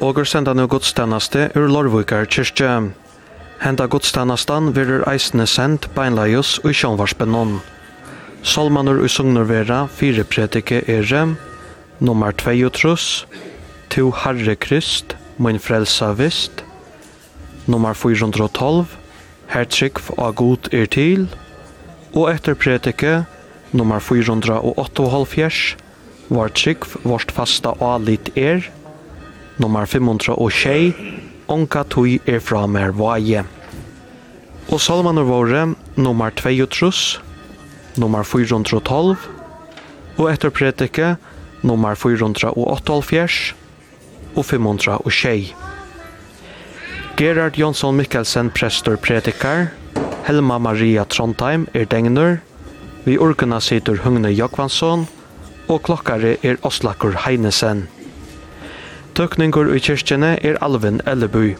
og er senda nu godstjeneste ur Lorvukar kyrkje. Henda godstjenesten verur eisne sendt beinleios og sjånvarspennon. Solmanur og sungner vera fire predike ere, nummer 2 trus, Tu Herre Krist, min frelsa vist, nummer 412, Her trygg av god er til, og etter predike, nummer 408, var trygg vårt fasta alit er, nummer 506, Onka tui er fra mer vaje. Og salmaner våre, nummer 2 trus, nummer 412, og etter predike, nummer 478 og 506. Gerard Jonsson Mikkelsen prestor predikar, Helma Maria Trondheim er degnur, vi orkena sitter Hugne Jakvansson, og klokkare er Oslakur Heinesen. Tøkningur i kyrkjene er Alvin Elleby.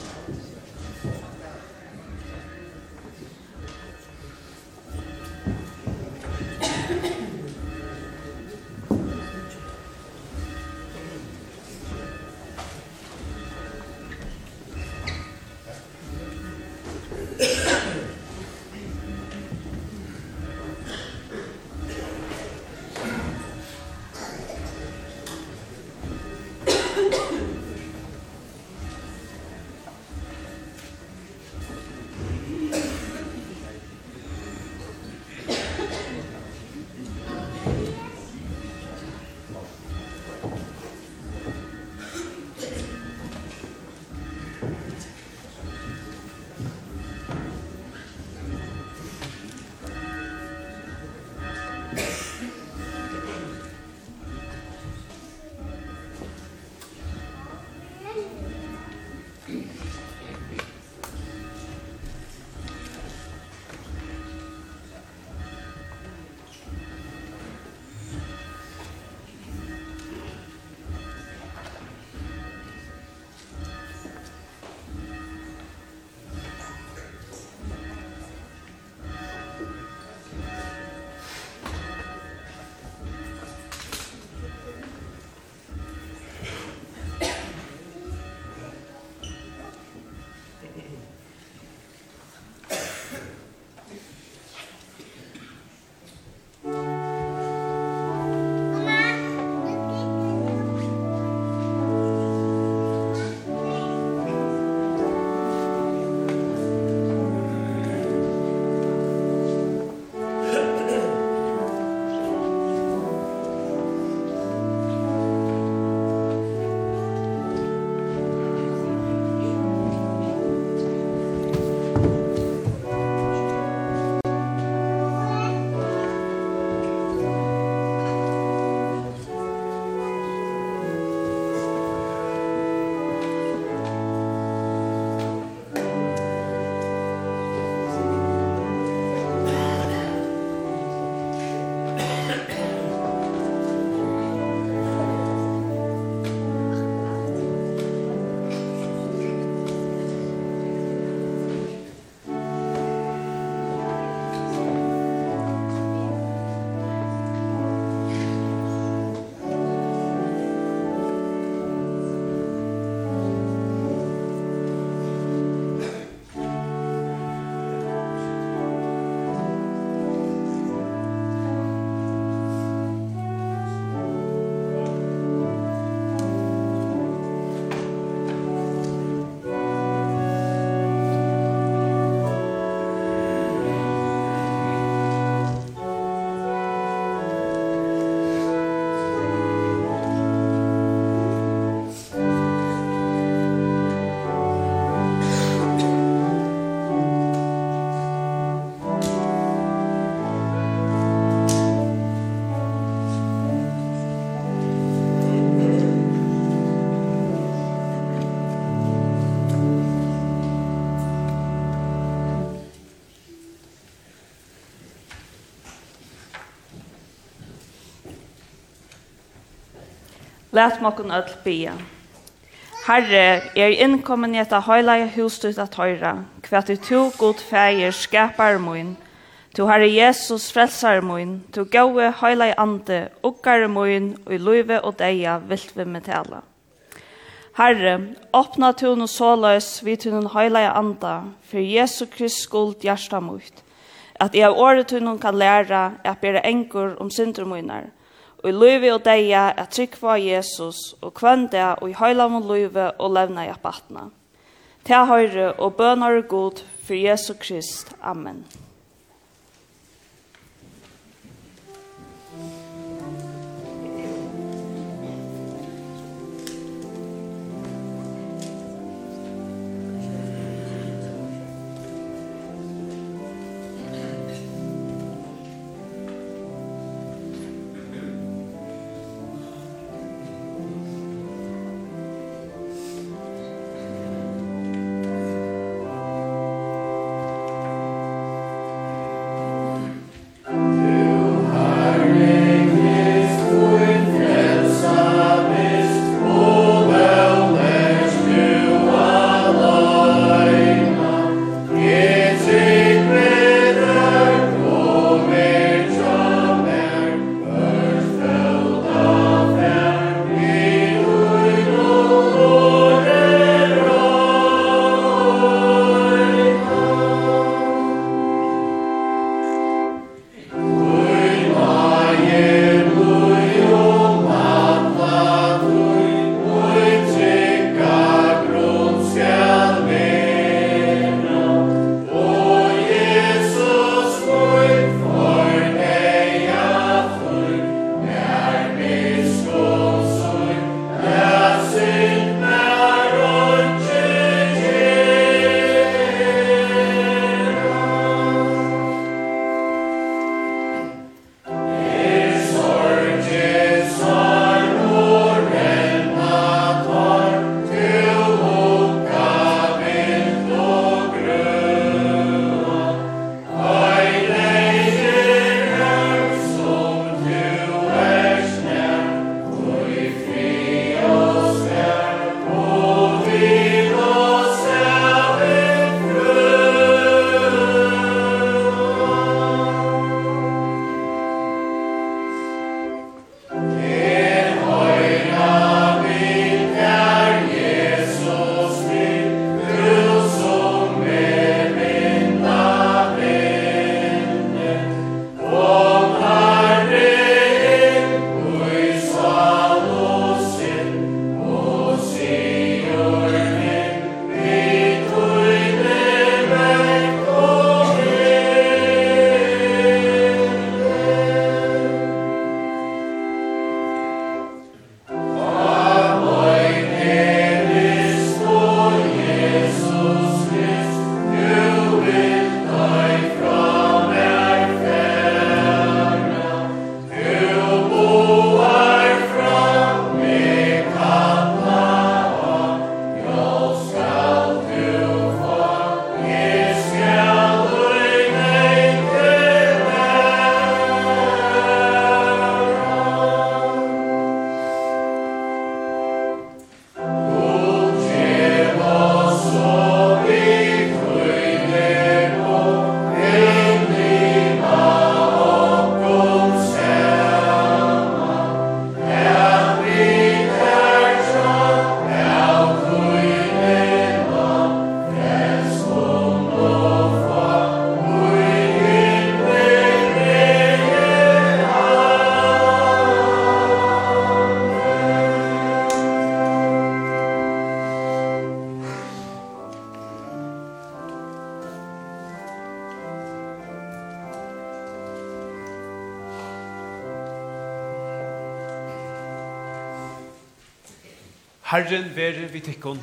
Læt mokken öll bia. Herre, er innkommen i etta høylaia husstut at høyra, kvart i to god feir skapar moin, to Herre Jesus frelsar moin, to gaue høylaia ande, ukkar moin, og i luive og deia vilt vi med tala. Herre, åpna tu no såløs vi tu nun høylaia anda, for Jesu Krist skuld hjarta moit, at jeg av året tu kan læra at bere enkur om synder moinar, og i løyve og deia er tryggva Jesus, og kvann det og i høyla mot løyve og levna i apatna. Ta høyre og bønar god for Jesu Krist. Amen. vi tikkun.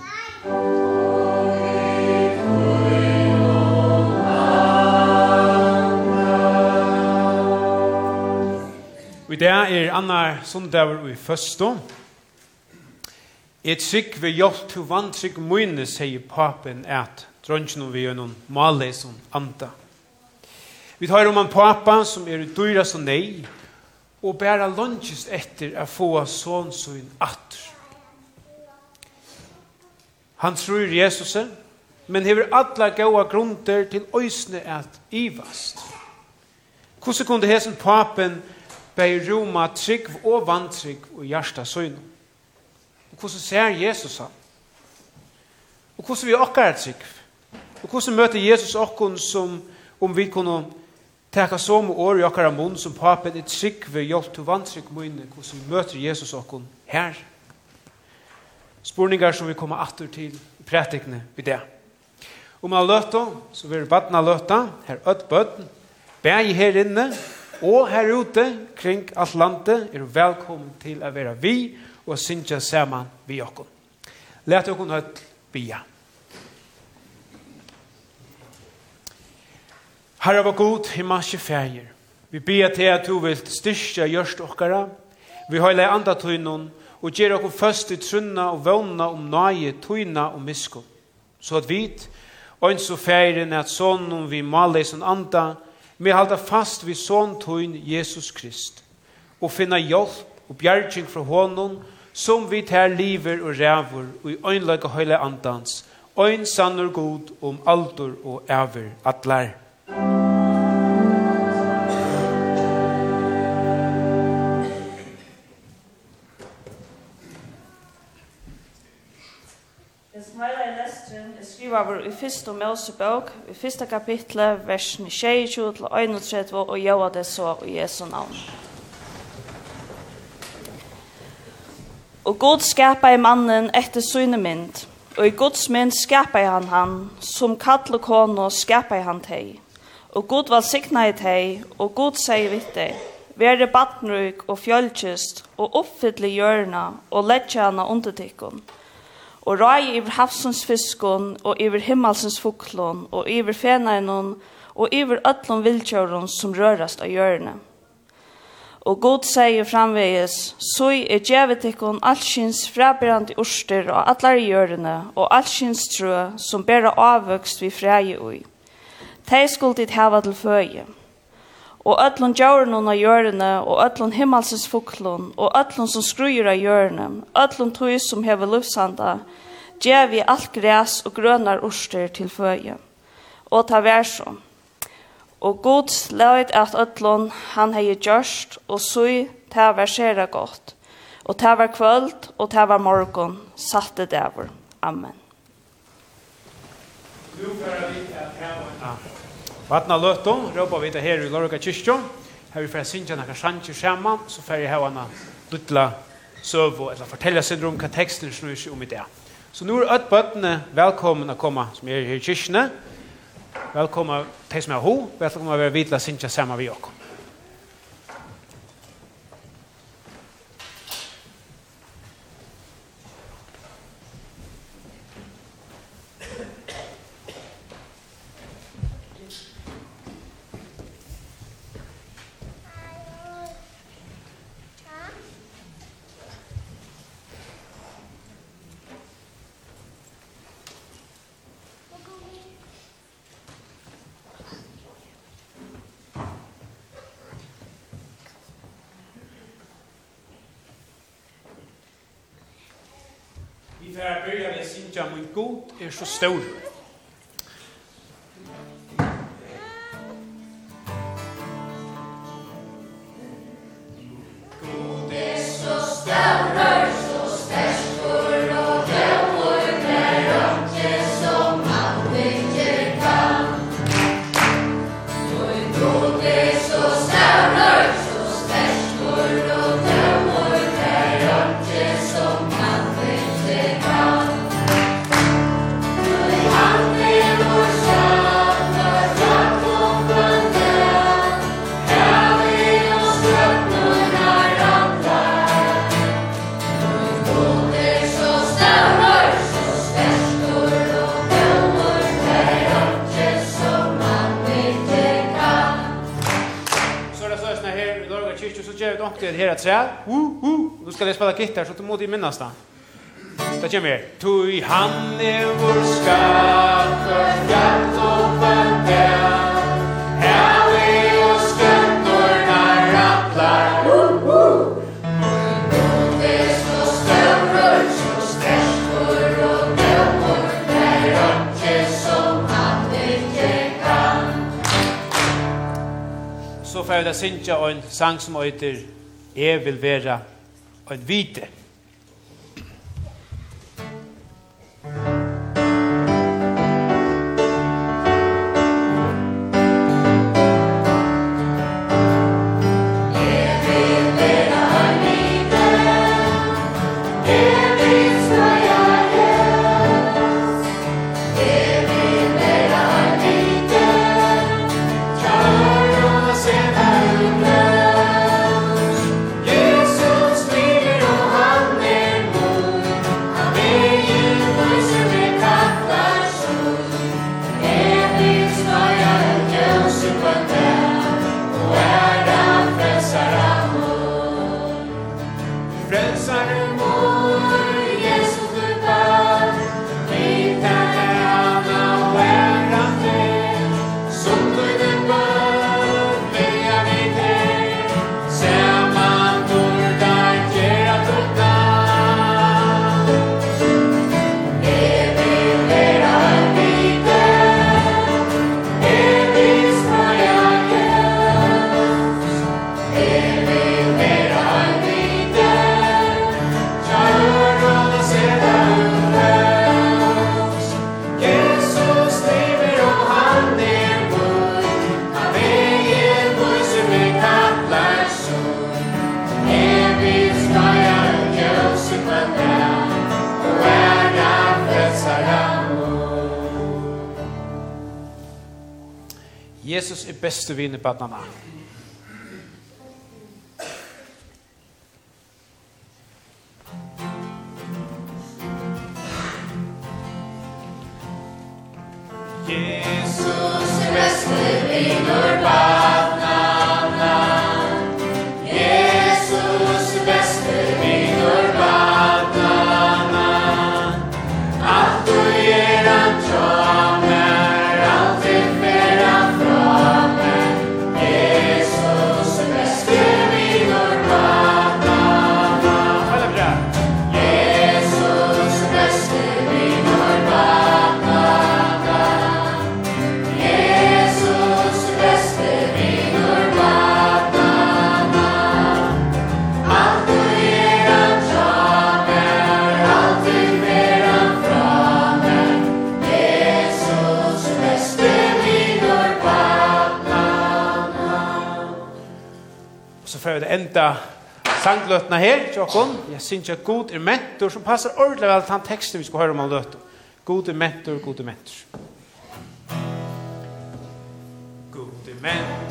Og i er annar sundagur i føstå. Et trygg vi hjelp til vantrygg mine, sier papen at dronjen vi gjør noen male som anta. Vi tar om en papa som er dyra som nei, og bæra lunches etter å få sånn som en Han tror Jesus, men hever alla gåa grunder til øysne at ivast. Hvordan kunne hesen papen bei Roma trygg og vantrygg og hjärsta søgn? Og hvordan ser Jesus han? Og hvordan vi okkar er trygg? Og hvordan møter Jesus okkon som om vi kunne teka som år i okkar munn som papen er trygg ved hjelp til vantrygg munne? Hvordan møter Jesus okkon her? Her? spurningar som vi kommer atter til i prætikne vid det. Om man løtta, så vil badna løtta, her ødt bøtten, bæg her inne, og her ute, kring alt landet, er velkommen til å være vi, og synja saman vi okkur. Læt okkur høtt bia. Herre var god, himmelske fægir. Vi bia til at du vil styrkja gjørst okkara. Vi høyla i andatøynun, og og gjør okkur først i trunna og vågna om nøye, tøyna og misko. Så at vit, og så færen at sonen vi maleisen anda, vi halda fast vi son tøyn Jesus Krist, og finna hjelp og bjergjeng fra hånden, som vi tar liver og ræver, og i øynløyke høyla andans, øyn sannur god om aldur og æver atler. skrivaver i fyrsta Mosebok, i fyrsta kapitle, versen 22 til 31, og gjør det så i Jesu navn. Og Gud skapa i mannen etter syne mynd, og i Guds mynd skapa i han han, som kall og kono skapa i han teg. Og Gud var sikna i teg, og Gud sier vitt deg, Vere badnruk og fjölkist, og oppfylle hjørna, og letja hana undertikkun og rai iver havsens fiskon, og iver himmelsens fuklon, og iver fenainon, og iver öllon vildtjauron som rørast av hjørne. Og god sier framvegis, «Soi er djevet ikkon allsins frabærande orster og allar hjørne, og allsins trø som bæra avvøkst vi frei ui. Tei skuld dit hava til føye.» og öllun djaurunun av hjørne, og öllun himmelsens fuklun, og öllun som skrujer av hjørne, öllun tui som hever lufsanda, gjev vi alt græs og grønar urster til føje. Og ta vær så. Og god leit at öllun han hei gjørst, og sui ta vær sera godt. Og ta var kvöld, og ta var morgon, satte dæver. Amen. Nu vi at hava Vatna løtto, råpa vi det her i Lorga kyrkjo. Her vi får synge noen sjanger sammen, så får jeg hava en lutla søv og eller fortelle seg om hva teksten snur seg om i det. Så nå er ødt bøttene velkommen å komme som er her i kyrkjene. Velkommen til som er ho, velkommen å være vidla synge sammen vi okkom. så stor. at synja en sang som heter Jeg vil være en vite. beste viner i annanna. Jesus, reste vinner bara enda sangløtene her, Jokon. Jeg synes at god er mentor som passer ordentlig vel til den teksten vi skal høre om han løter. God er mentor, god er mentor. God er mentor.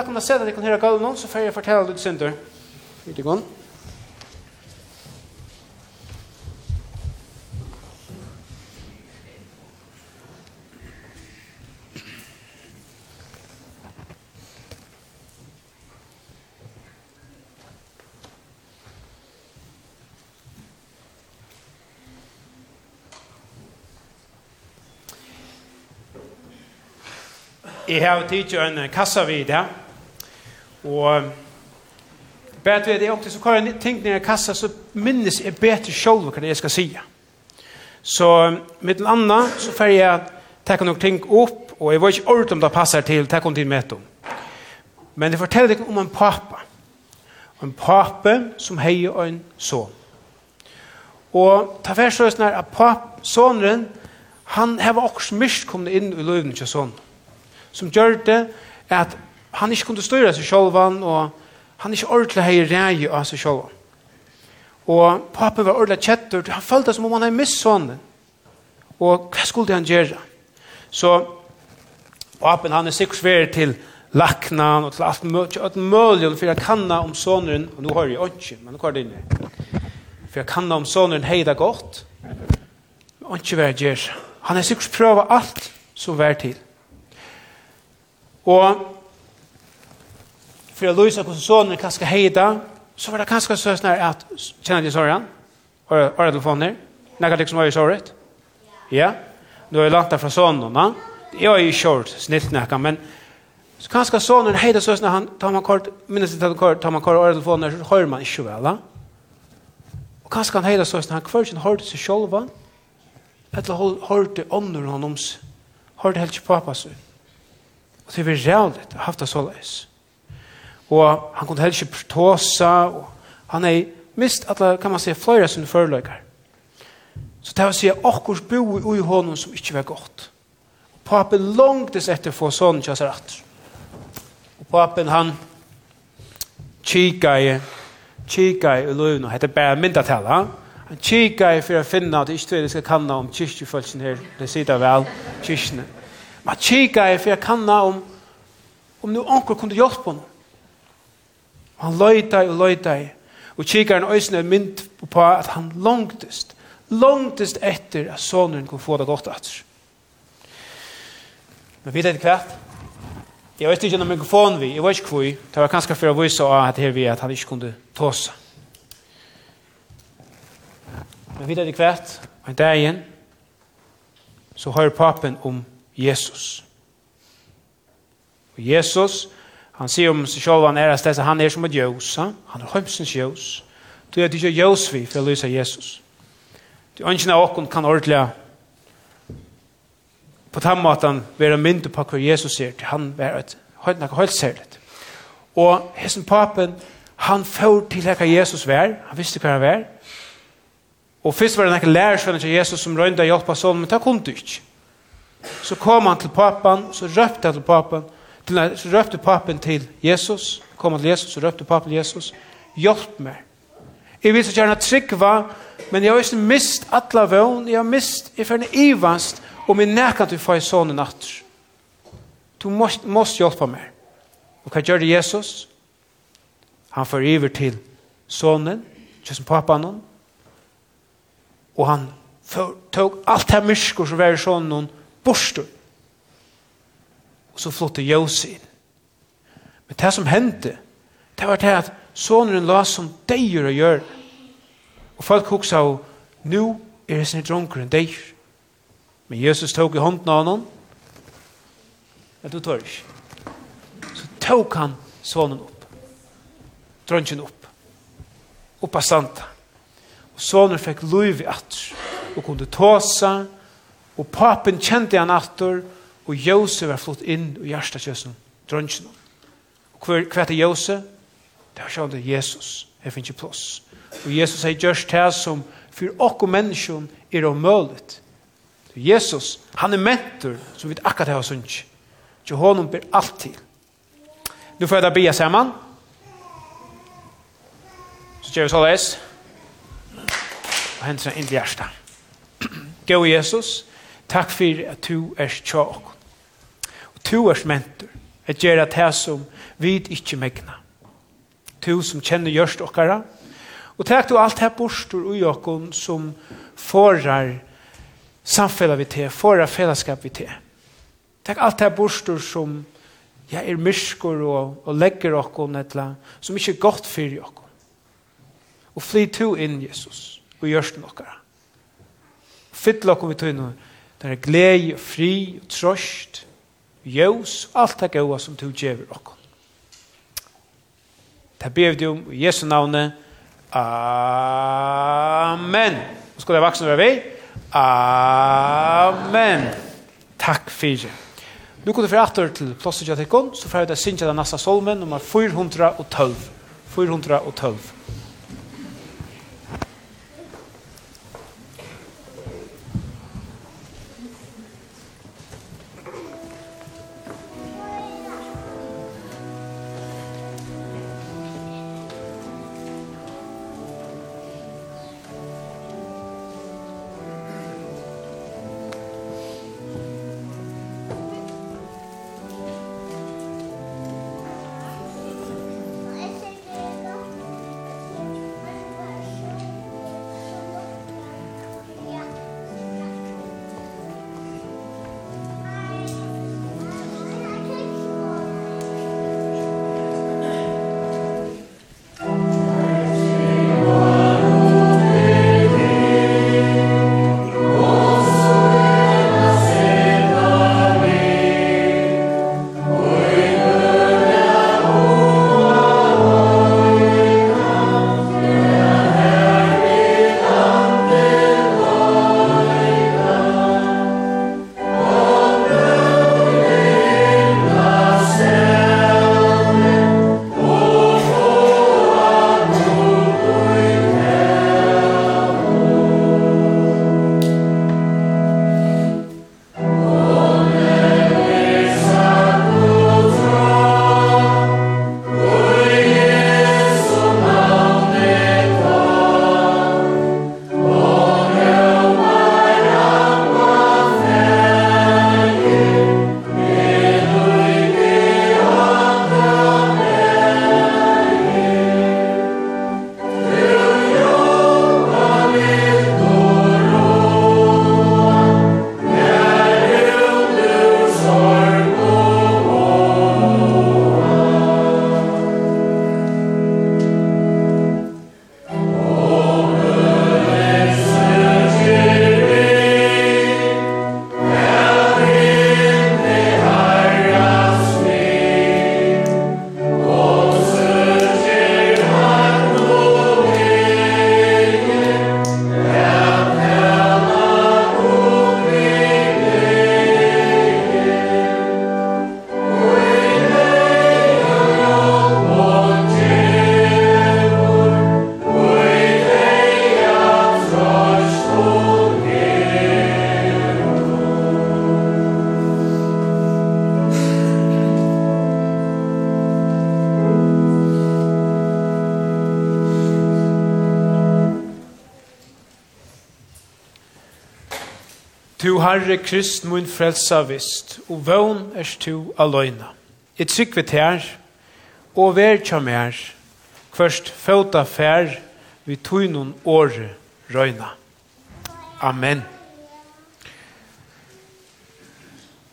velkomna sida at jeg kan høre gulv noen, så får jeg fortelle litt synder. Fyrt i gang. Jeg har tidsi en kassa vid det, Og bare til det er ofte, så kan jeg tenke når jeg kassa, så minnes jeg bedre selv hva jeg skal si. Så med den andre, så får jeg takke noen ting opp, og jeg var ikke ordentlig om det passer til, takke om din møte om. Men jeg forteller deg om en pappa. En pappa som heier en son. Og ta først så sånn at pap, sonen, han har også mist kommet inn i løven til sonen. Som gjør det at han ikke kunne styre seg selv, og han ikke ordentlig hei rei av seg selv. Og pappa var ordentlig kjetter, han følte som om han hadde mist sånnen. Og hva skulle han gjøre? Så papen han er sikkert svær til lakna og til alt mulig, alt mulig for jeg kan om sonen, og nå har jeg ikke, men nå har jeg det For jeg kan om sonen hei det godt, men ikke hva jeg gjør. Han er sikkert prøvd alt som vær til. Og for å løse hvordan sånne kanskje heida, så var det kanskje så snart at, kjenner de sorgen? Året telefoner? Nekka liksom var i såret? Ja. Nå är jeg langt fra sånne, na? Jeg er i kjort, snitt nekka, men så kanskje sonen heida så snart, han tar man kort, minnes det kort, tar man kort året telefoner, så hører man ikke vel, da? Og kanskje han heida så snart, han kvar sin hørte seg sjolva, eller hørte ånden han om hørte helt ikke pappa seg. Og det var rævlig å ha haft det så leis og han kunne heller ikke tåsa, og han er mist alle, kan man si, flere sine forløyker. Så det var å si at akkur bo i hånden som ikke var godt. Og papen langtes etter få sånn kjøs rett. Og papen han kika i, kika i løyvn, og hette bare myndatel, han. Han kika i for å finne at ikke det skal kanna om kyrkjefølsen her, det sitter vel, kyrkjene. Men kika i for å kanna om, om nu anker kunne hjelpe honom han løyta og løyta i. og kikaren øysene er mynd på at han langtest langtest etter at sonen kunne få det godt etter men vet vet hvert Jeg vet ikke om mikrofonen vi, jeg vet ikke hvor, det var kanskje for å vise at her vi at han ikke kunne tåse. Men vi det kvart, og en dag igjen, så hører papen om Jesus. Og Jesus, Han sier om seg selv han er at han er som et jøs. Han er høymsens jøs. Du er ikke jøs vi for å lyse Jesus. Du ønsker av åkken kan ordentlig på den måten være mynd på hva Jesus sier til han være et høyt høyt særlig. Og hessen papen, han får til hva Jesus var. Han visste hva han var. Og først var det noen lærersvenner til Jesus som røynda hjelp av sånn, men det kom du ikke. Så kom han til papen, så røpte han til papen, så røpte papen til Jesus, kom til Jesus, så røpte papen til Jesus, hjelp meg. Jeg vil så gjerne tryggva, men jeg har ikke mist alle vøn, jeg har mist, jeg fyrir ivast, og min nekka til i sånne natter. Du måste, måste hjelpe meg. Og hva gjør det Jesus? Han får iver til sonen, ikke som pappaen hon, og han tog alt her mysker som var i sånen, borstur, og så flottet Jose inn. Men det som hendte, det var det at sonen la som deier å gjøre. Og folk hoksa og, nu er det sin dronker enn deier. Men Jesus tok i hånden av honom, men du tør ikke. Så tok han sonen opp, dronken opp, opp av. Og sonen fikk lov i atter, og kunde tåsa, og papen kjente han atter, og og Jose var flott inn i hjertekjøsen, drønnsjen. Og hver, hver til Jose? Det var sjående Jesus, jeg finner ikke plass. Og Jesus sier gjørst det som for åkken mennesken menneskjon er omølet. Jesus, han er mentor som vi akkurat har sunns. Så honom ber alt til. Nu får jeg da bia sammen. Så gjør vi så leis. Og henter inn til hjertet. Gå Jesus, takk for at du er tjåk. Tu er mentor, et gjør at det som vi ikke megna. Tu som kjenner gjørst okkara, og takk du alt her bostur ui okkon som forar samfella vi te, forar fellesskap vi te. Takk alt her bostur som ja, er myskor og, og legger okkon etla, som ikke er godt fyrir okkon. Og fly tu inn, Jesus, og gjørst okkara. Fyll okkon vi tøyne, der er glede og fri og trøst, ljós, alt det gode som du gjør oss. Det ber vi om i Jesu navnet. Amen. Nå skal det vaksne være vi? Amen. Takk fyrir. Nå går det fra etter til plåstet jeg så får jeg det synsja den neste solmen, nummer 412. 412. Herre Krist mun frelsa vist, og vøn er tu aløyna. Et trykk vi og vær tja mer, først fauta fær, vi tog noen åre røyna. Amen.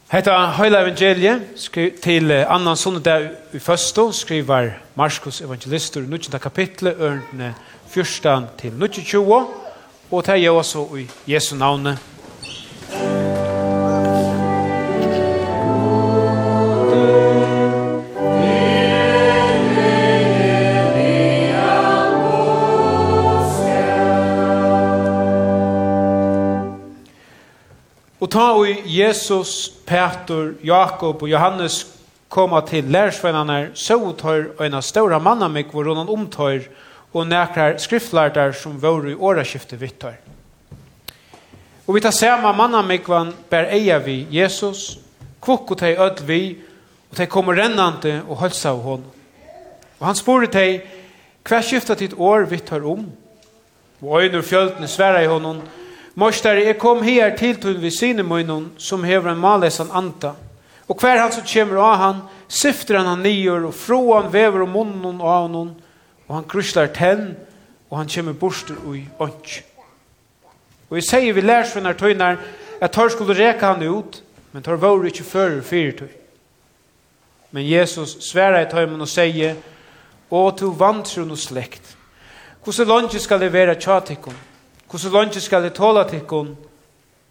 Hetta heila evangelie til til annan sundag i føsto skrivar Markus evangelistur i 19. kapitlet ørne 14 til 20 og det er jo også i Jesu navne ta og Jesus, Peter, Jakob og Johannes koma til lærsvennerne, så tar en av ståra mannamik hvor hun omtar og nekrar skriftlærter som var i åraskiftet vittar. Og vi tar sama mannamikvan ber eia vi Jesus, kvokk og teg öll vi, og teg kommer rennande og hølsa av hon. Og han spore teg, hva skifta titt år vittar om, og øynur fjöldene sværa i honom, Morsdare, jeg kom her til til vi sine munnen som hever en malesan anta. Og hver han som kommer av han, syfter han han nyer, og från vever om munnen av honom, og han kruslar tenn, og han kommer borster ui ånds. Og jeg sier vi lærsvinnar tøynar, at tar skulle reka han ut, men tar vår ikke fører tøy. Men Jesus sverar i tøymen og sier, «Å, to vantron og slekt, hvordan lønge skal det være tjatikken?» Hvordan lønge skal jeg tåle tikkun,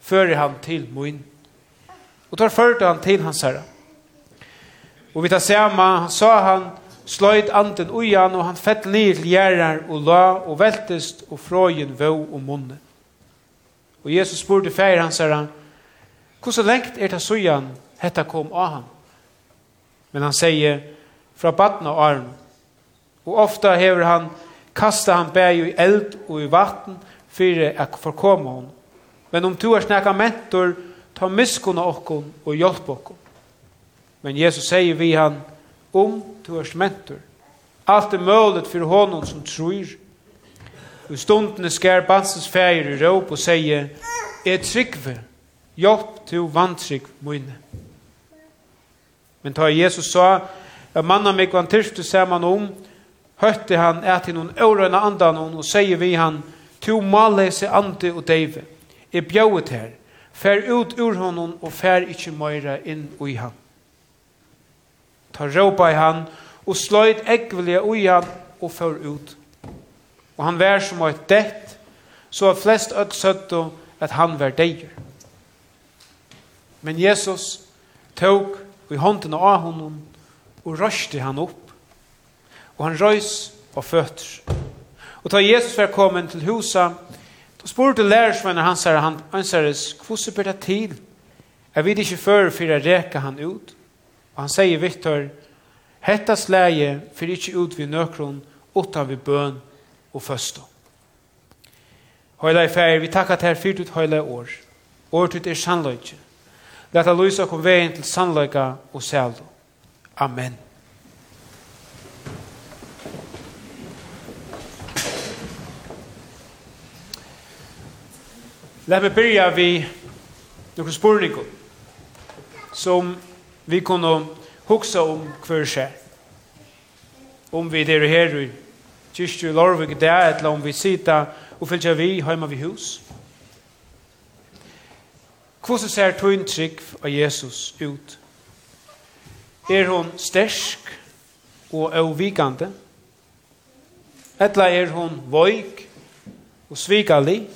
fører han til moin. Og tar førte han til hans herre. Og vi tar samme, han sa han, sløyt anden ujan, og han fett ned til gjerrar og la, og veltest, og frøyen vøv og munne. Og Jesus spurte feir hans herre, hvordan lengt er det sujan, hetta kom av han. Men han sier, fra badna arm, og ofta hever han, kasta han bæg i eld og i vatten, og för att förkomma hon. Men om du är snäcka mentor, ta miskunna okkon och hjälp okkon. Men Jesus säger vi han, om du är mentor, allt är möjligt för honom som tror. Och stunden skär bansens färger i råp och säger, är tryggve, hjälp till vantrygg munne. Men ta Jesus sa, at mannen mig var en tyrste samman om, høtte han et i noen årene andan og sier vi han, to malese ante og deive. er bjauet her. fer ut ur honom og fer ikkje møyra inn ui han. Ta råpa i han og sløyt ekvelia ui han og fer ut. Og han vær som var et dett, så var flest öll søtto at han var deir. Men Jesus tog i hånden av honom og røste han opp. Og han røys og føtter. Og da Jesus var kommet til husa, da spurte lærersvenner hans herre, han anseres, hvordan ber det til? Jeg vet ikke før for jeg reker han ut. Og han sier, Victor, hetta slæge for ikke ut vid nøkron, utan vid bøn og føsto. Høyla i ferie, vi takkat her fyrt ut høyla i år. Året ut er sannløyke. Lata lysa kom veien til sannløyka og sælo. Amen. Lad mig börja vi några spurningar som vi kunde huxa om kvar sig. Om vi är här i kyrkju Lorvig Lorvik där eller om vi sitter och följer vi hemma vid hus. Hur ser tog intrykk av Jesus ut? Er hon stersk og avvikande? Eller er hon voik og svikalig?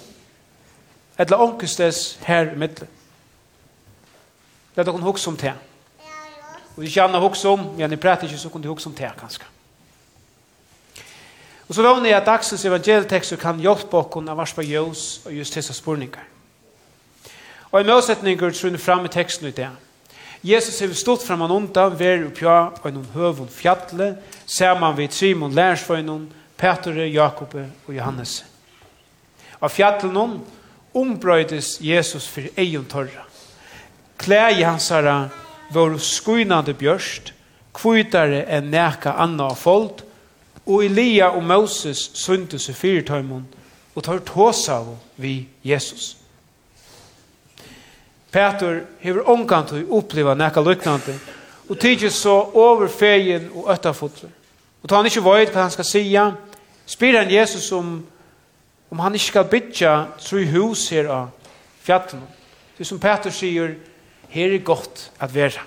eller onkestes her i middelen. Det er dere hukse om det. Og ikke annet hukse om, men jeg prater ikke, så kunne de hukse om det kanskje. Og så vågner jeg at dagsens evangelietekster kan hjelpe oss av varspa ljøs og just disse spurningar. Og i målsetning er trunne frem i teksten i det. Jesus har stått frem han onda, ver uppja og noen høvun ser man vid Simon, lærsvøynon, Petre, Jakob og Johannes. Av noen, ombrøydes Jesus for egen torra. Klæg i hans herre vår skuinande bjørst, kvitare enn neka anna av folk, og Elia og Moses syntes i fyrtøymon, og tar tås av vi Jesus. Petur hever omkant å oppleva neka lyknande, og tidsi så over feien og öttafotler. Og ta han ikke veit hva han skal sija, spyr han Jesus om om han ikke skal bytja tru hus her av fjatten. Det som Peter sier, her er godt at være.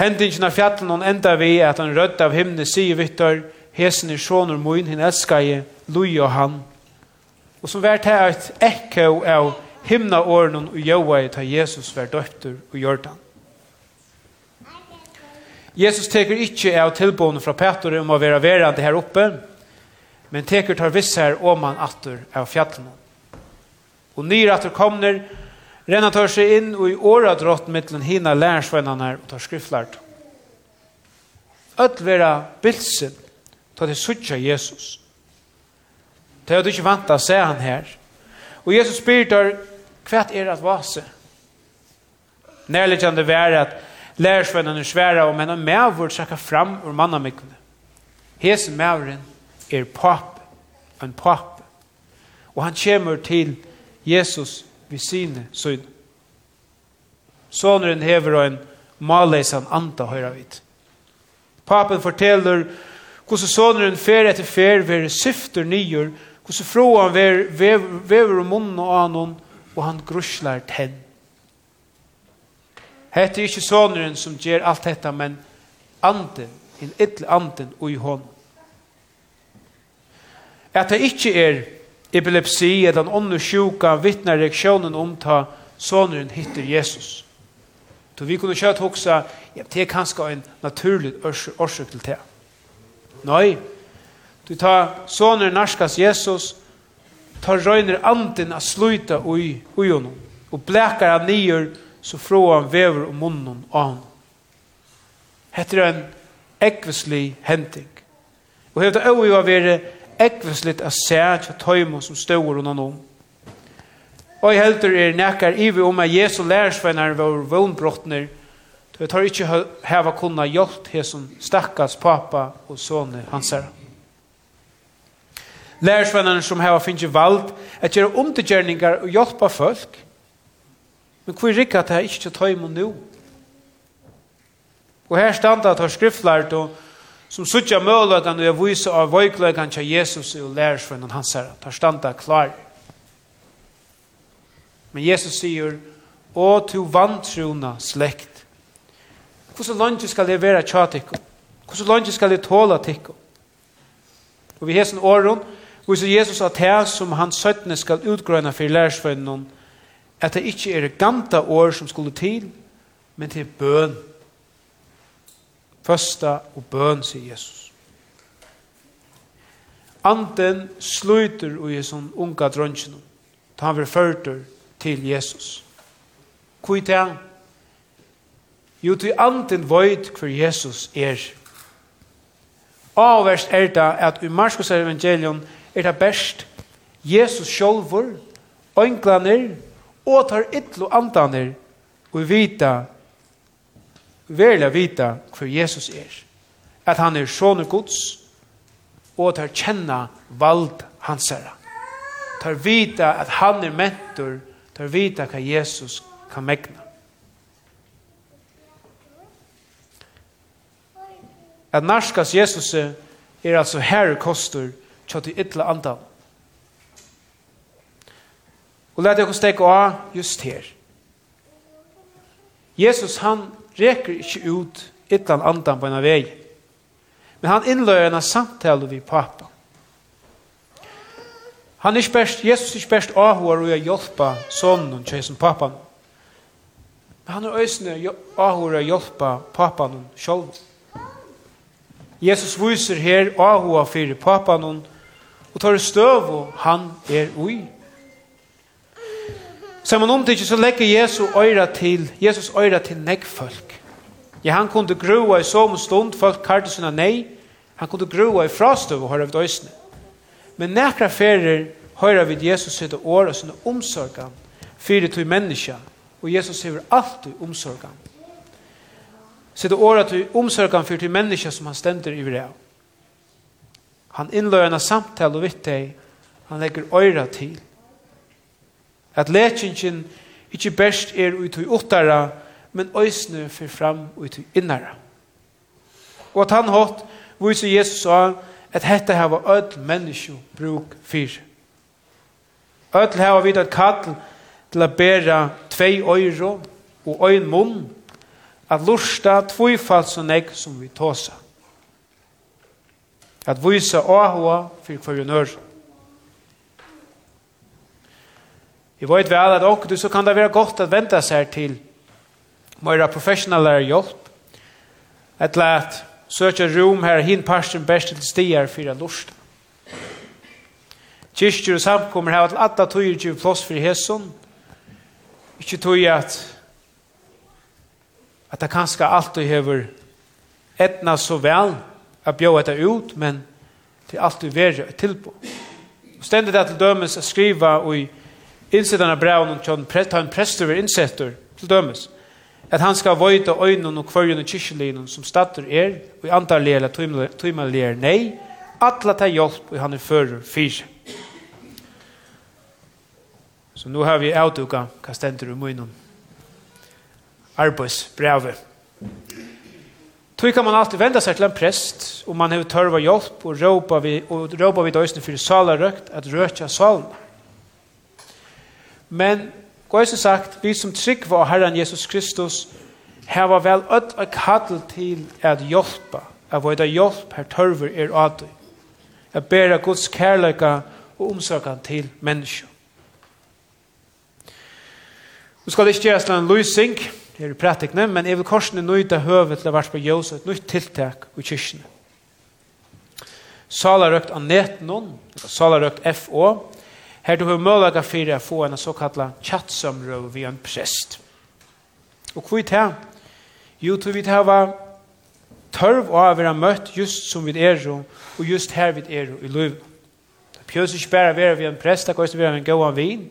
Hendingen av fjatten hon enda vi at han rødt av himne sier vittar, hesen er sjåner moin, hin elskar jeg, lui og han. Og som vært her et ekko av himna åren og joa ta Jesus vær døpter og jordan. Jesus teker ikkje av tilbående fra Petter om å være verande her oppe, men teker tar visser om man atter av fjallene. Og nyr atter kommer, renna tar seg inn og i åra drott mittlen hina lærersvennerne og tar skriftlært. Öll vera bilsen, ta til suttja Jesus. Det er du ikke vant å se han her. Og Jesus spyr tar, hva er at vase? Nærliggjande være at lærsvennene svære om en av mævur trakka fram ur mannamikkene. Hesen mævuren er pap, en pap. Og han kommer til Jesus ved sine søgn. Såneren hever en malleisan anta høyra vidt. Papen forteller hvordan såneren fer etter fer ver syfter nyer, hvordan froan ver, vever, om munnen og anon, og han gruslar tenn. Hette er ikke såneren som gjør alt dette, men anden, en ytterlig anden og i hånden at det ikke er epilepsi eller en og sjuka vittner reaksjonen om ta sonen hittir Jesus. Så vi kunne kjøtt hoksa, ja, det er kanskje en naturlig årsøk til det. Nei, du tar sonen narskas Jesus, tar røyner anden av sluta ui honom, og blekar han nyer, så frå han vever om munnen av han. Hette er en ekvislig henting. Og hevda øy å være ekvisligt a sæt av tøymo som ståur under noen. Og jeg heldur er nekkar ivi om at Jesu lærersvenner var vondbrottner, då tar ikke heva kunna hjelpt he som stakkars pappa og sonne hans herre. Lærersvennarne som heva finnje vald at gjøre undergjerningar og hjelpa folk, men hvor rikka det ikke ikkje tøymo nu? Og her standa at har skriftlært og som suttja møløtan og jeg viser av vøykløtan til Jesus og lærersvennen hans her, tar standa klar. Men Jesus sier, Å, tu vantrona slekt. Hvordan langt skal jeg være tja tikko? Hvordan langt skal jeg tåla tikko? Og vi hesen åren, viser Jesus at det som han søttene skal utgrøyna for lærersvennen, at det ikke er ganta år som skulle til, men til bøn føsta og bøn, sier Jesus. Anden sluter og Jesun unga drøntjen, ta han vil til Jesus. Hvor er han? Jo, til anden vøyt hver Jesus er. Avverst er det at i Marskos evangelion er det best Jesus sjolvor, ønglaner, og tar ytlo andaner, og vita verlig vita hver Jesus er. At han er sånne gods, og tar kjenna vald hans herre. Tar vita at han er mentor, tar vita hva Jesus kan megna. At narskas Jesus er altså herre kostur til til ytla andan. Og let dere stekke av just her. Jesus han reker ikke ut ytlan andan på en vei. Men han innløyer en samtale vi pappa. Han er best, Jesus er best avhår og hjelpa sonen og tjeisen pappan. Men han er øsne avhår og hjelpa pappan selv. Jesus viser her avhår for pappan og tar støv og han er ui. Som han omtidde så legger Jesu øyra til, Jesus øyra til negg folk. Ja, han kunde grua i som stund, folk kartes sina nei, han kunde grua i frastøv og høyra vid øysene. Men nekra ferer høyra vid Jesus sitt år og sine omsorgan, fyrir til menneska, og Jesus hever alltid omsorgan. Sitte åra til omsorgan fyrir til menneska som han stender i vreo. Han innløyna samtale og vitt deg, han legger øyra til, At lekingen ikke best er ut i åttara, men øysene fyr fram ut i innara. Og at han hatt viser Jesus sa at dette her var ødel menneske bruk fyr. Ødel her var vidt at kattel til å bæra tvei øyro og øyn munn at lusta tvifalt så nek som vi tåsa. At vise åhåa for kvarjonøren. Jeg vet vel at ok, så kan det være godt at vente seg til mer professional hjelp. Et lett søke rom her hin parsten best til stier for en lust. Kyrkjer og samkommer her til alle tog ikke plass for hesson. Ikke tog at at det kanskje alltid hever etna så vel at bjør etter ut, men til alltid være tilbå. Stendet er til dømes å skrive og i Innsettan av braun og tjån prest, han prester ved innsettur til dømes, at han skal vøyta øynene og kvørjene kyrkjelinen som stater er, og i antar leer eller tøymal leer nei, atla ta hjelp og han er fører fyr. Så nå har vi avduka hva stender i munnen. Arbeidsbrevet. Tog kan man alltid vända seg til en prest, og man har törva hjelp og råpa vid, og råpa vid døysene for salarøkt at røkja salene. Men Gåsen sagt, vi som trygg var Herren Jesus Kristus, heva vel öll og kall til at hjelpa, at vada hjelp her tørver er adu, at bæra Guds kærleika og omsorgan til menneska. Nu skal det ikke gjøres en løsning her i prætikene, men jeg vil korsene nøyde høve til å være på Jøs et nytt tiltak i kyrkene. Sala røkt av neten noen, sala røkt FO, Her du har möjlighet för att få en så kallad chatsamrå en prest. Og hva er det? Jo, tog vi til tørv å være møtt just som vi er og just her vi er i livet. Det pjøs ikke bare være vi en prest, det kan være en gåan vin,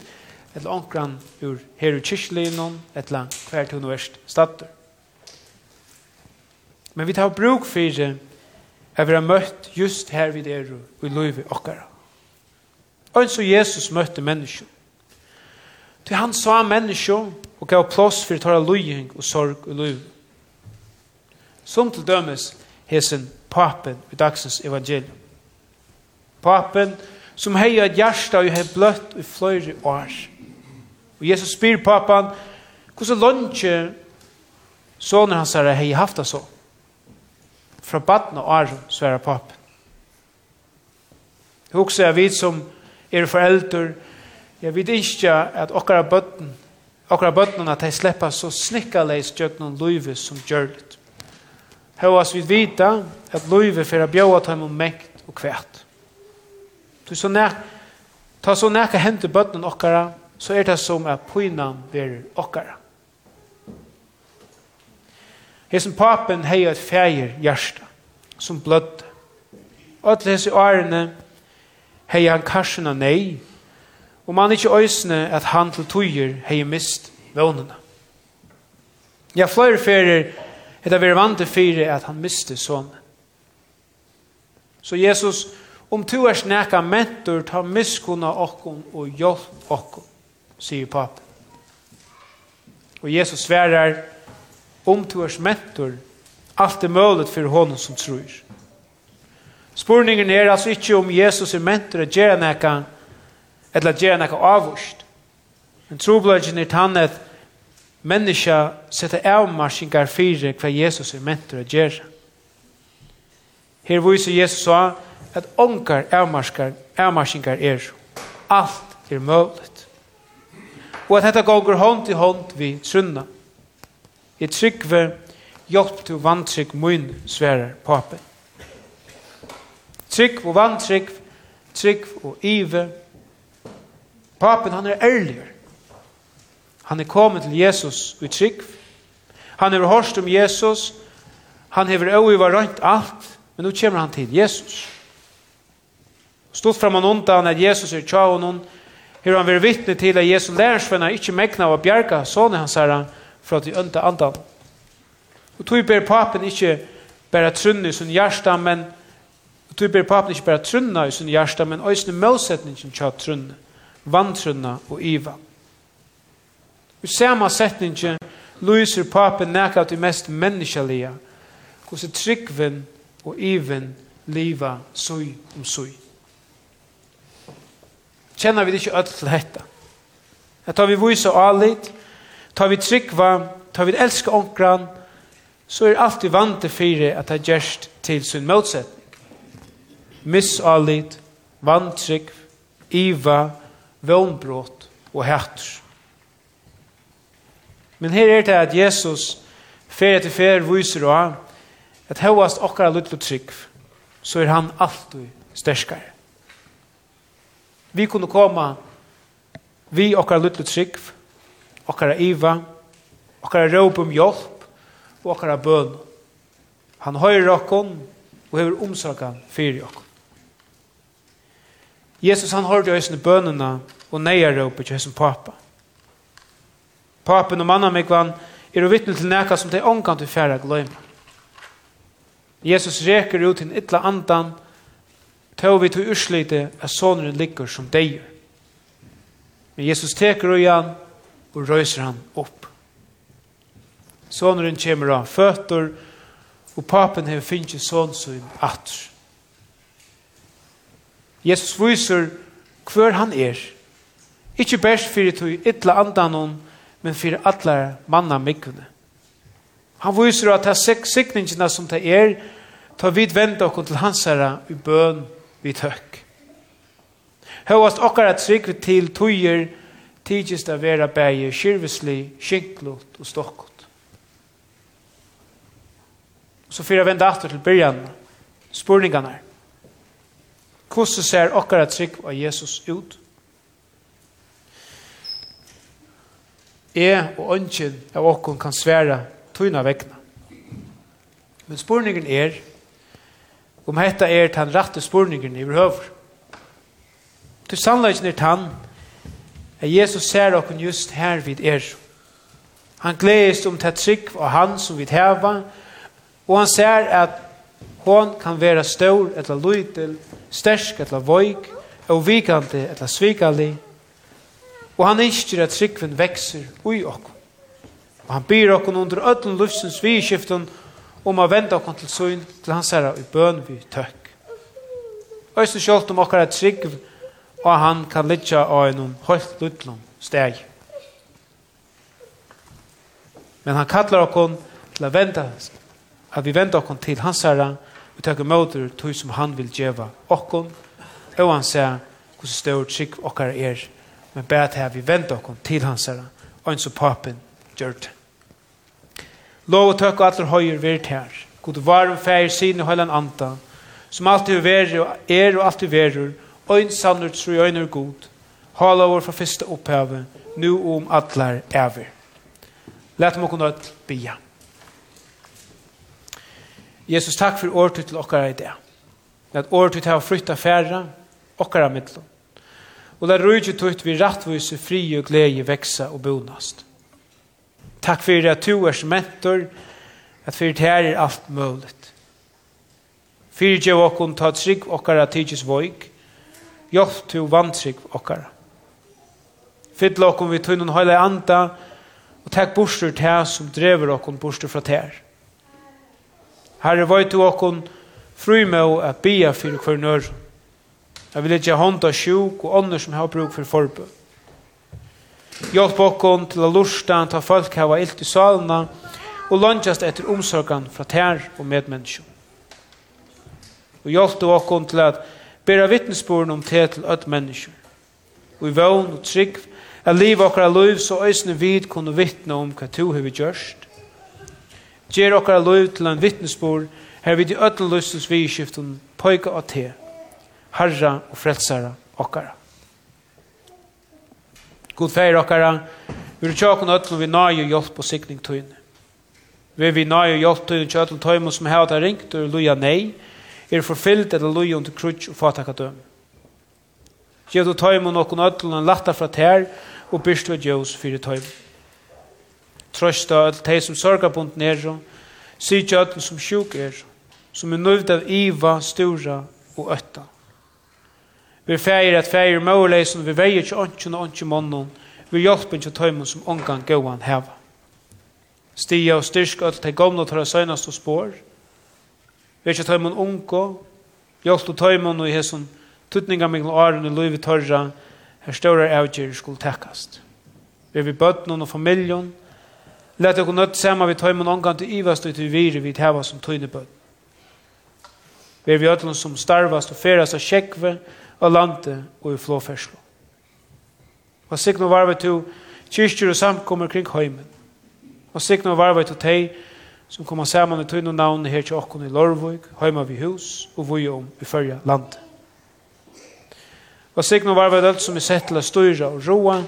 eller ankran ur her i kyrkjelinen, eller hver til universitet stater. Men vi tar bruk for at vi være møtt just her vi er i livet okkara. Og så Jesus møtte mennesker. Til han sa mennesker og gav plass for tåra løying og sorg og løy. Som til dømes hesen papen i dagsens evangelium. Papen som heier et hjärsta og hei bløtt i fløyre år. Og Jesus spyr pappan, hvordan lønner sånne hans herre hei haft det så? Fra baden og åren, sverre papen. Jeg husker jeg vidt som er foreldre, jeg vet ikke at okkara bøtten, okkara bøtten at de slipper så snikkaleis gjøgnon løyve som gjørlet. Høyas vi vita at løyve for å bjøa ta imom mekt og kvært. Du så nær, ta så nær hva hente bøtten okkara, så er det som at pynan verir okkara. Hesen papen hei et fægir hjärsta som blødde. Alle hese årene hei han karsen og nei, og man ikkje øysene at han til tøyer hei mist vånene. Ja, flere ferir er det vi vant til fire at han miste sånn. Så Jesus, om du er snakka mentor, ta miskunna okkon og hjelp okkon, sier papen. Og Jesus sverar, om to er mentor, alt er mølet for honom som tror. Spurningen er altså ikke om Jesus er mentor at gjøre noe, eller at gjøre noe avvurst. Men trobladjen er tann at menneska setter avmarsingar fire hva Jesus er mentor at gjøre. Her viser Jesus sa at ongar avmarsingar, avmarsingar er. Alt er mulig. Og at dette går hånd til hånd vi trunna. Jeg tryggve hjelp til vantrygg mun sverer papen. Trygg og vantrygg, trygg og ive. Papen, han er ærlig. Han er kommet til Jesus i trygg. Han har hørt om Jesus. Han har var rønt alt. Men nå kommer han til Jesus. Stått fram og undan at Jesus er tja og noen. Her han vil vittne til at Jesus lærersvenner ikke mekna av bjerga sånne hans herre for at de ønte andan. Og tog ber papen ikke bare trunne i sin hjärsta, men Du ber papen ikke bare trunna i sin hjärsta, men øysene målsetningen til trunna, vantrunna og iva. I samme setningen lyser papen nekka til mest menneskelige, hos tryggven og iven liva sui om sui. Kjenner vi det ikke ødel til dette? Jeg tar vi vise og alit, tar vi tryggva, tar vi elska onkran, så er alltid vant til fire at det er gjerst til sin motsetning misallit, vantrygg, iva, vånbrott og hætter. Men her er det at Jesus fer etter fer viser og at høyast okkara luttlo trygg så er han alltid sterskare. Vi kunne komme vi okkara luttlo trygg okkara iva okkara råp om hjelp og okkara bøn. Han høyrer okkon og hever omsorgan fyrir okkon. Jesus han hørte i bønene og neier oppe til som pappa. Papen og mannen meg vann er å vittne til neka som det ångan til færre gløyme. Jesus reker ut til ytla andan til vi til urslite at sonen ligger som deier. Men Jesus teker og igjen og røyser han opp. Sonen kommer av føtter og papen har finnet sånn som atter. Jesus viser hver han er. Ikke best fyrir tog ytla andanon, men fyrir alle manna mikkene. Han viser at det er sikningene som det er, ta vid vende okkur til hans herre i bøn vid høkk. Høyast okkar at trygg til tøyer tidsis da vera bæge kyrvisli, skinklot og stokkot. Så fyrir vende atter til byrjan, spurningane er. Hvordan ser okkara trygg av Jesus ut? Jeg og ønsken av okkon kan svære tøyna vekna. Men spurningen er om hetta er den rette spurningen i behøver. Til sannleggen er tann at Jesus ser okkon just her vid er. Han gledes om det trygg av han som vi heva, og han ser at Hon kan vera stor etla lytel, stersk etla voik, og vikandi etla svikali. Og han innskir at tryggven vekser ui okko. Og han byr okko under öllum lufsens vidskiften om a venda okko til søgn til hans herra i bøn vi tøkk. Øysen sjålt om okkara trygg og han kan litja av en høyt lutlom steg. Men han kallar okkon til a venda at vi venda okkon til hans herra og takke møter tog som han vil djeva okkon, og han ser hvordan stør trygg okkar er, men bare her vi venter okkon til hans herre, og en så papen gjør det. Lov og tøk og atler høyer vært her, god varm feir sine høyland anta, som alltid verer og er og alltid verre, og en sannert tru og en er god, hala vår fra første opphavet, nu om atler ever. Læt meg kunne bia. Jesus, takk for året til okkara i det. At året til å flytta færre, okkara middelen. Og la rujtje tøyt vi rattvise, fri og glede veksa og bonast. Takk for at du er mentor, at for det her er alt mulig. Fyrir djev okkon ta trygg okkara tidsis voik, hjelp til vantrygg okkara. Fyll okkon vi tøynun høyla anda, og takk borsur til som drever okkon borsur fra ter. Herre, veit til okkon fru med å bia for hver nør. Jeg vil ikke hånda sjuk og ånder som har bruk for forbø. Hjelp okkon til å lursta ta folk hava ilt i salna og lønjast etter omsorgan fra tær og medmennesken. Og hjelp du okkon til at bera vittnesboren om te til öll mennesken. Og i vøvn og trygg at liv okkar liv så øysene vid kunne vittne om hva to har vi gjørst Gjer okkara lov til en vittnesbord, her vid i ödel løsens vidskiften, pojka og te, herra og frelsara okkara. God feir okkara, vi er tjokken ödel vi nai og hjelp og sikning tøyne. Vi vi nai og hjelp tøyne tjøtel tøyne som hei at ringt og luja nei, er forfyllt eller luja under krutsk og fatakka døm. Gjev du tøyne nokkon ödel og en latta fra tær, og byrst og djøs fyrir tøyme trøsta öll, tei som sørgar bunt nero, sykja öll som sjuk er, som er nøyvd av iva, stura og ötta. Vi feir at feir møyleisen, vi veier ikke ånden og ånden månden, vi hjelper ikke tøymen som ångan gåan heva. Stia og styrk öll, de gamla tar søgnast og spår, vi er ikke tøymen unga, hjelper tøymen og i hesson tutninga mingla åren i løyvi torra, her stårar avgjer skulle tekkast. Vi er vi bøtnen og familjon, Læt dere nødt sammen vi tøymen omgang til ivast og til vire vi tæva som tøynebød. Vi er vi ødelen som starvast og ferast av kjekve av landet og i flåferslo. Og sikna varve til kyrkjur og samkommer kring heimen. Og sikna varve til teg som kommer sammen i tøyne navn her til okken i Lorvøk, heima vi hus og vi om i fyrja landet. Og sikna varve til alt som er sett til å styra og roa,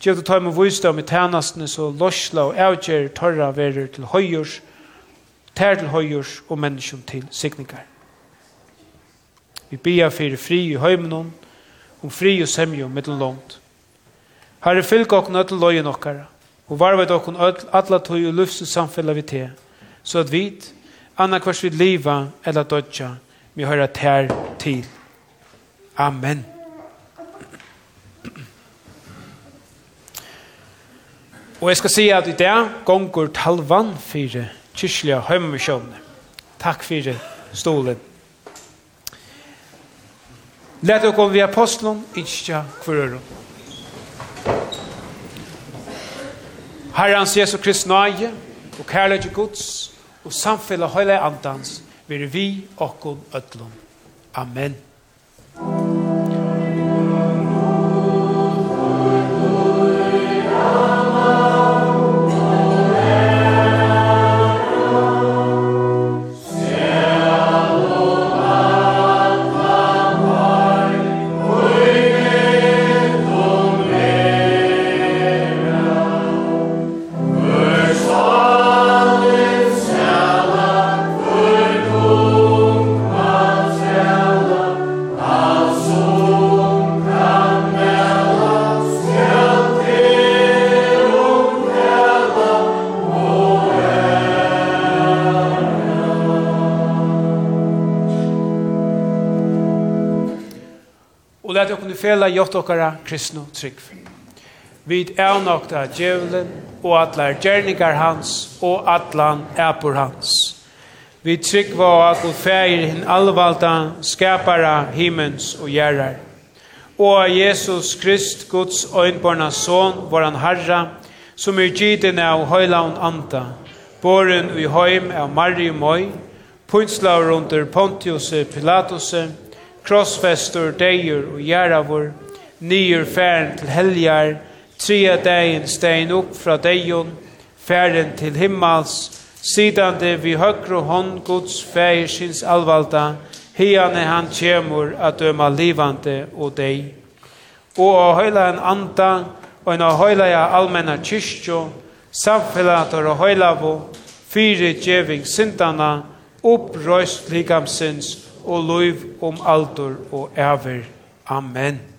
Gjev du tøyme vysdom i tænastene så losla og avgjer torra verer til høyjurs, tær til høyjurs og menneskjum til sikningar. Vi bia fyrir fri i høymenon, om fri og semjo mittel långt. Herre, fylg okkur nøttel lojen okkara, og varvet okkur atla tøy og lufse samfella vi te, så at vit, anna kvars vi liva eller dodja, vi høyra tær til. Amen. Og jeg skal si at i dag gonger talvan fyrir kyrkjelige høymisjøvne. Takk fyrir stolen. Let oss komme via apostelen, ikke kvarøren. Herrens Jesu Krist nøye, og kærlighet Guds, og samfunnet høyla andans, vil vi og ødlom. Amen. Amen. fela gjort okkara kristnu trygg. Vid avnokta djevelen og atlar gjerningar hans og atlan epor hans. Vi trygg var at god feir hinn allvalda skapara himmens og gjerrar. Og Jesus Krist, Guds øynborna son, våran herra, som er giden av høylaun anta, boren i høym av Mariu Møy, punslaur under Pontius Pilatus, krossfester, deir og gjerravur, nyer færen til helgar, tria dagen stein upp fra deion, færen til himmals, sidande vi høgru hånd Guds fægersins alvalda, hiane han tjemur at døma livande og dei. Og å høyla en anda, og en å høyla ja allmenna kyrkjo, samfellator og høylavo, fyre djeving sindana, opprøyst likamsins og løyv om alder og æver. Amen.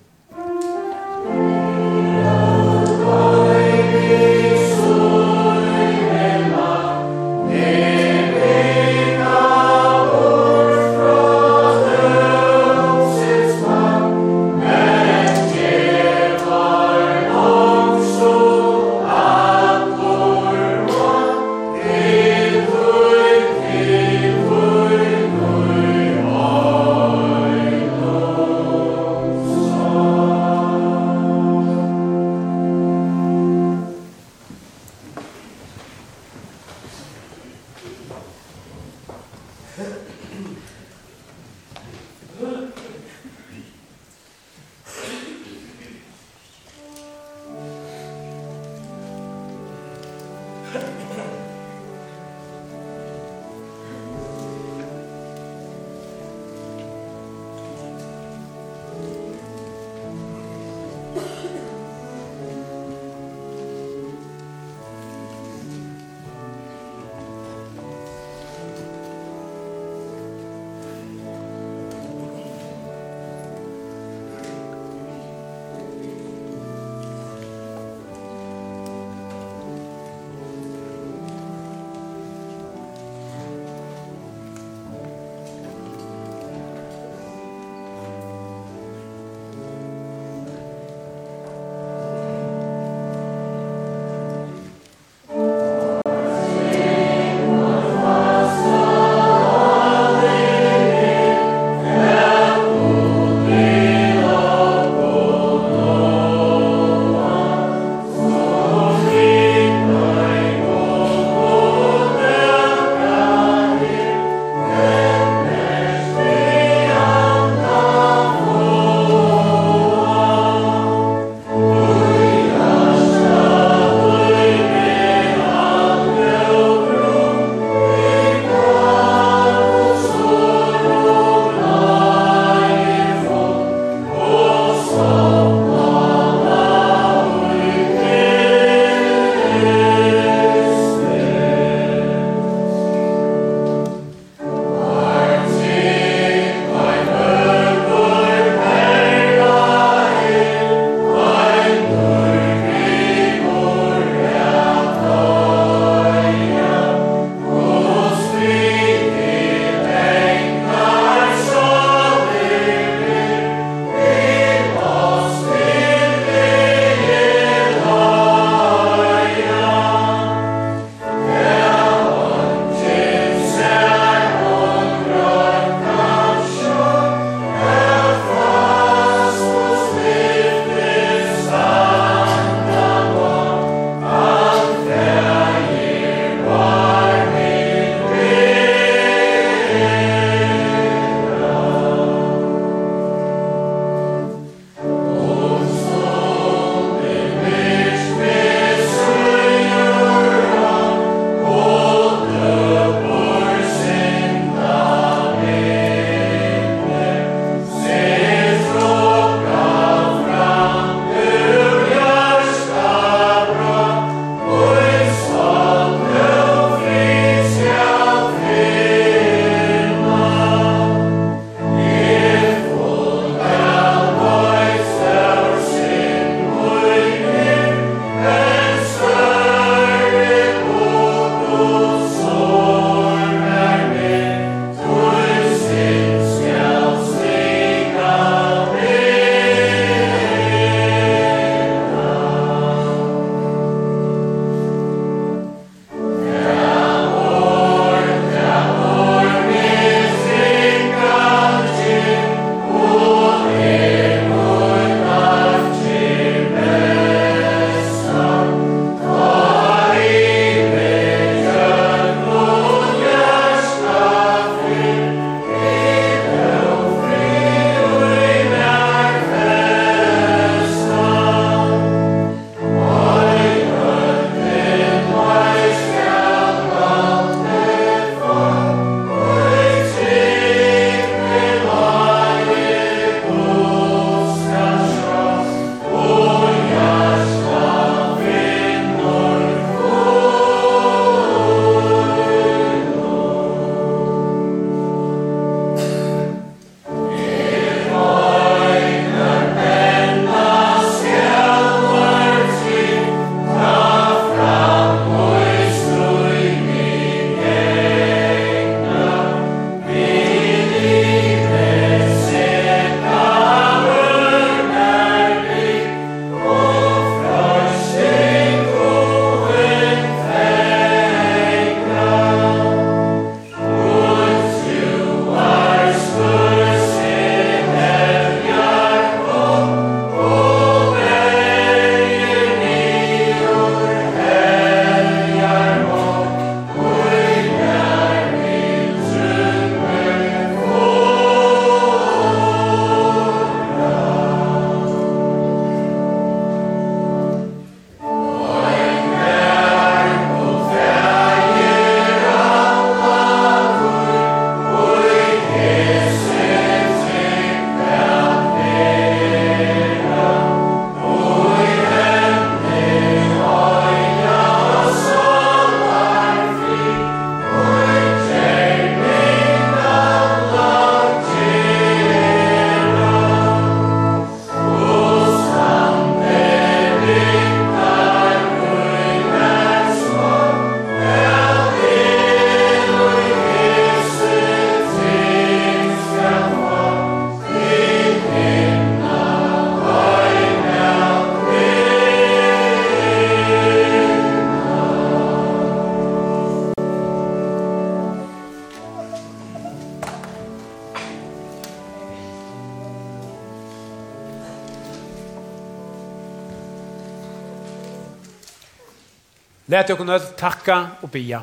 lät jag kunna takka og bia.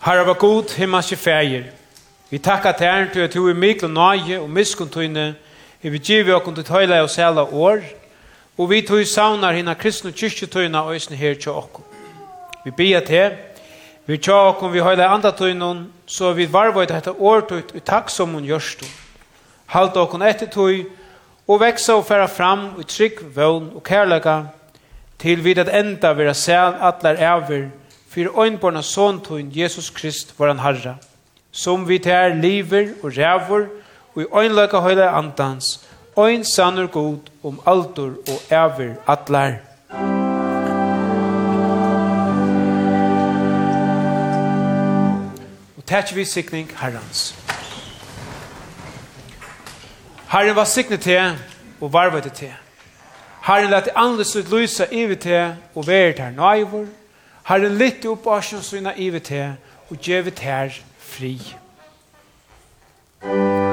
Herre var god, himmelske fægir. Vi takkar til herren til at du er mikkel nøye og miskuntøyne. Vi vil give oss til tøyla og sæla år. Og vi tog saunar hina kristne kyrkjetøyna og øsne her til okko. Vi bia til. Vi tja okko, vi høyla andatøynen, så vi varvøyde dette årtøyt i takksom og gjørstå. Halt okko, etter tøy og veksa og færa fram i trygg, vøvn og kærlega til vid at enda vera sæl atlar æver, fyrir øynborna såntun Jesus Krist, våran Herre, som vi tær liver og rævor, og i øynløyka høyla andans, øyn sannur god om aldur og æver atler. Og tæt vi sikning herrans. Herren var siknet til og varvet til. Herren lät andres ut lysa ivet till och värd här nöjvor. Herren litt upp asjons sina ivet till och gevet här fri. Musik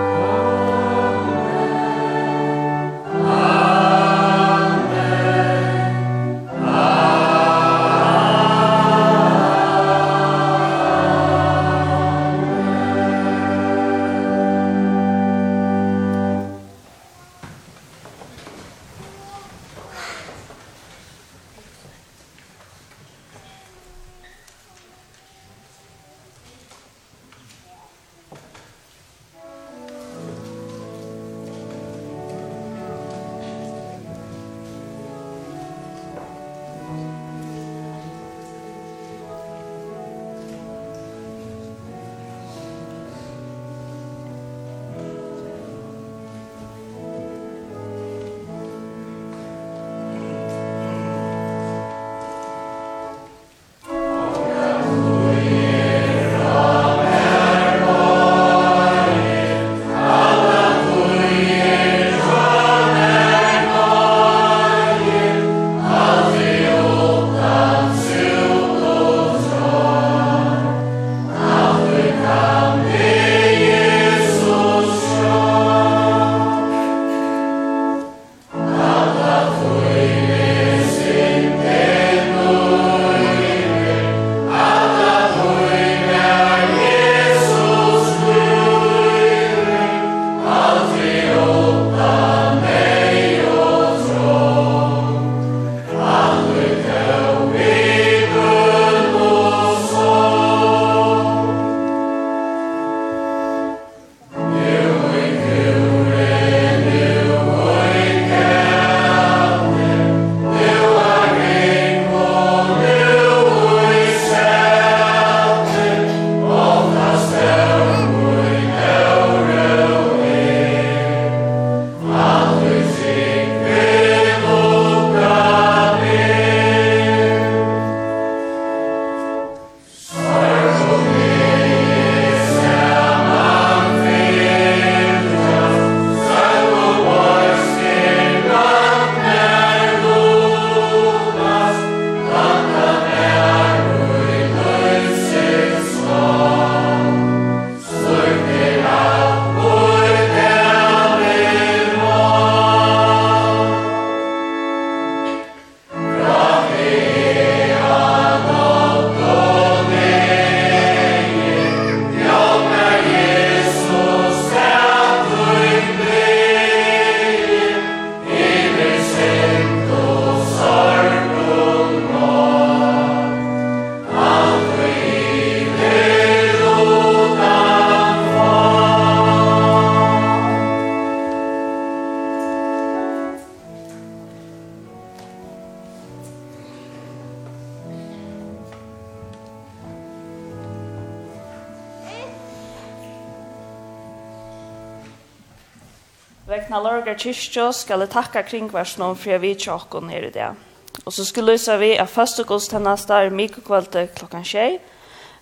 Vekna lorgar kyrkjå skal jeg takka kringversnån for jeg vet ikke her i dag. Og så skulle lysa vi at første godstennasta er mikrokvalde klokkan tjei.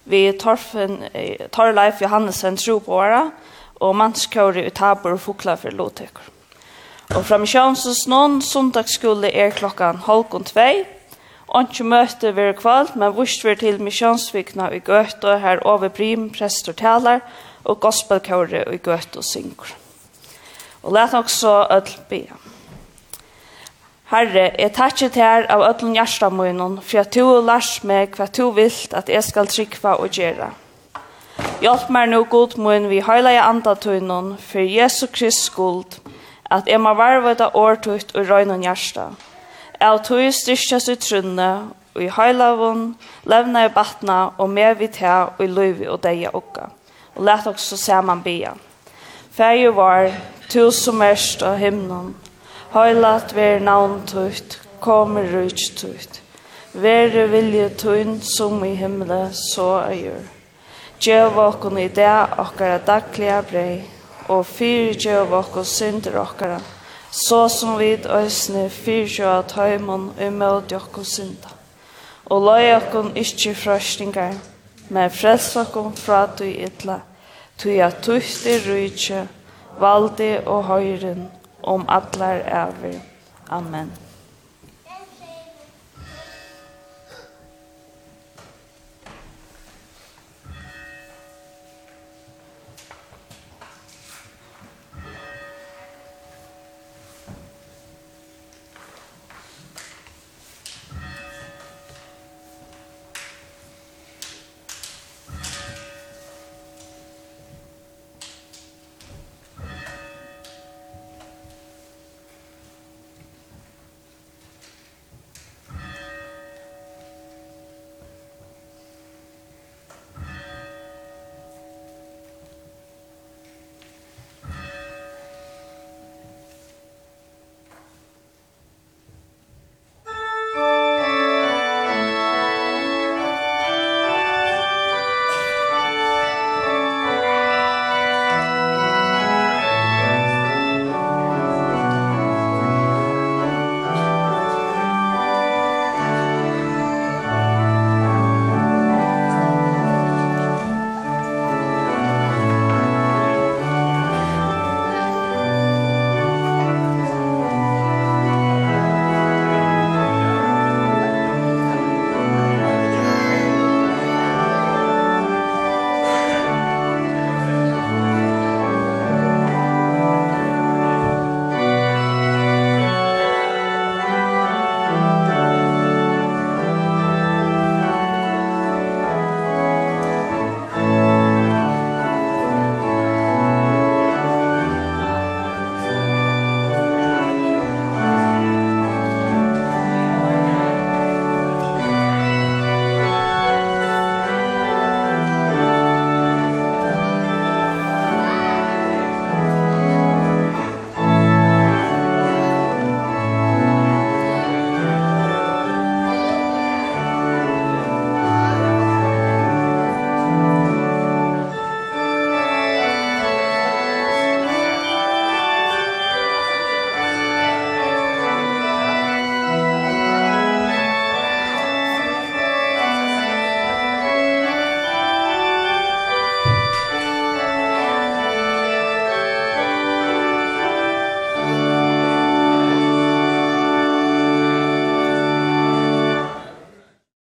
Vi torfen, Torleif Johannesen tro på åra, og mannskåri utabor og fokla for lotekur. Og fra misjonsus noen sundagsskole er klokkan halvgån tvei. Onkje møte vi kvalt, men vurst vi til misjonsvikna i Gøtå her over prim, prester talar, og gospelkjøri i og synkur. Og let nok så öll. Herre, jeg takkje til her av öllun hjärsta munnen, for at du lars meg hva du vilt at jeg skal trykva og gjøre. Hjelp meg nå god munn vi heilige andatunnen, for Jesu Krist skuld, at jeg må varvita årtutt og røyne hjärsta. Jeg tog styrkjas i trunne, og i heilavun, levna i batna, og med vi til, og i løyvi og deia okka. Og let oss så saman bia. Fæg jo var, Tu som erst av himnen, høylat ver navn tøyt, kommer rujt tøyt. Vere vilje tøyn som i himle, så er jord. Gjev okkon i det okkara daglige brei, og fyr gjev okkon synder okkara, så som vid òsne fyr gjev at høymon imod okkon synda. Og løy okkon ikkje frøstingar, men frels okkon fra tøy ytla, tøy at tøyt i rujtje, valdi og høyren, om allar æver. Amen.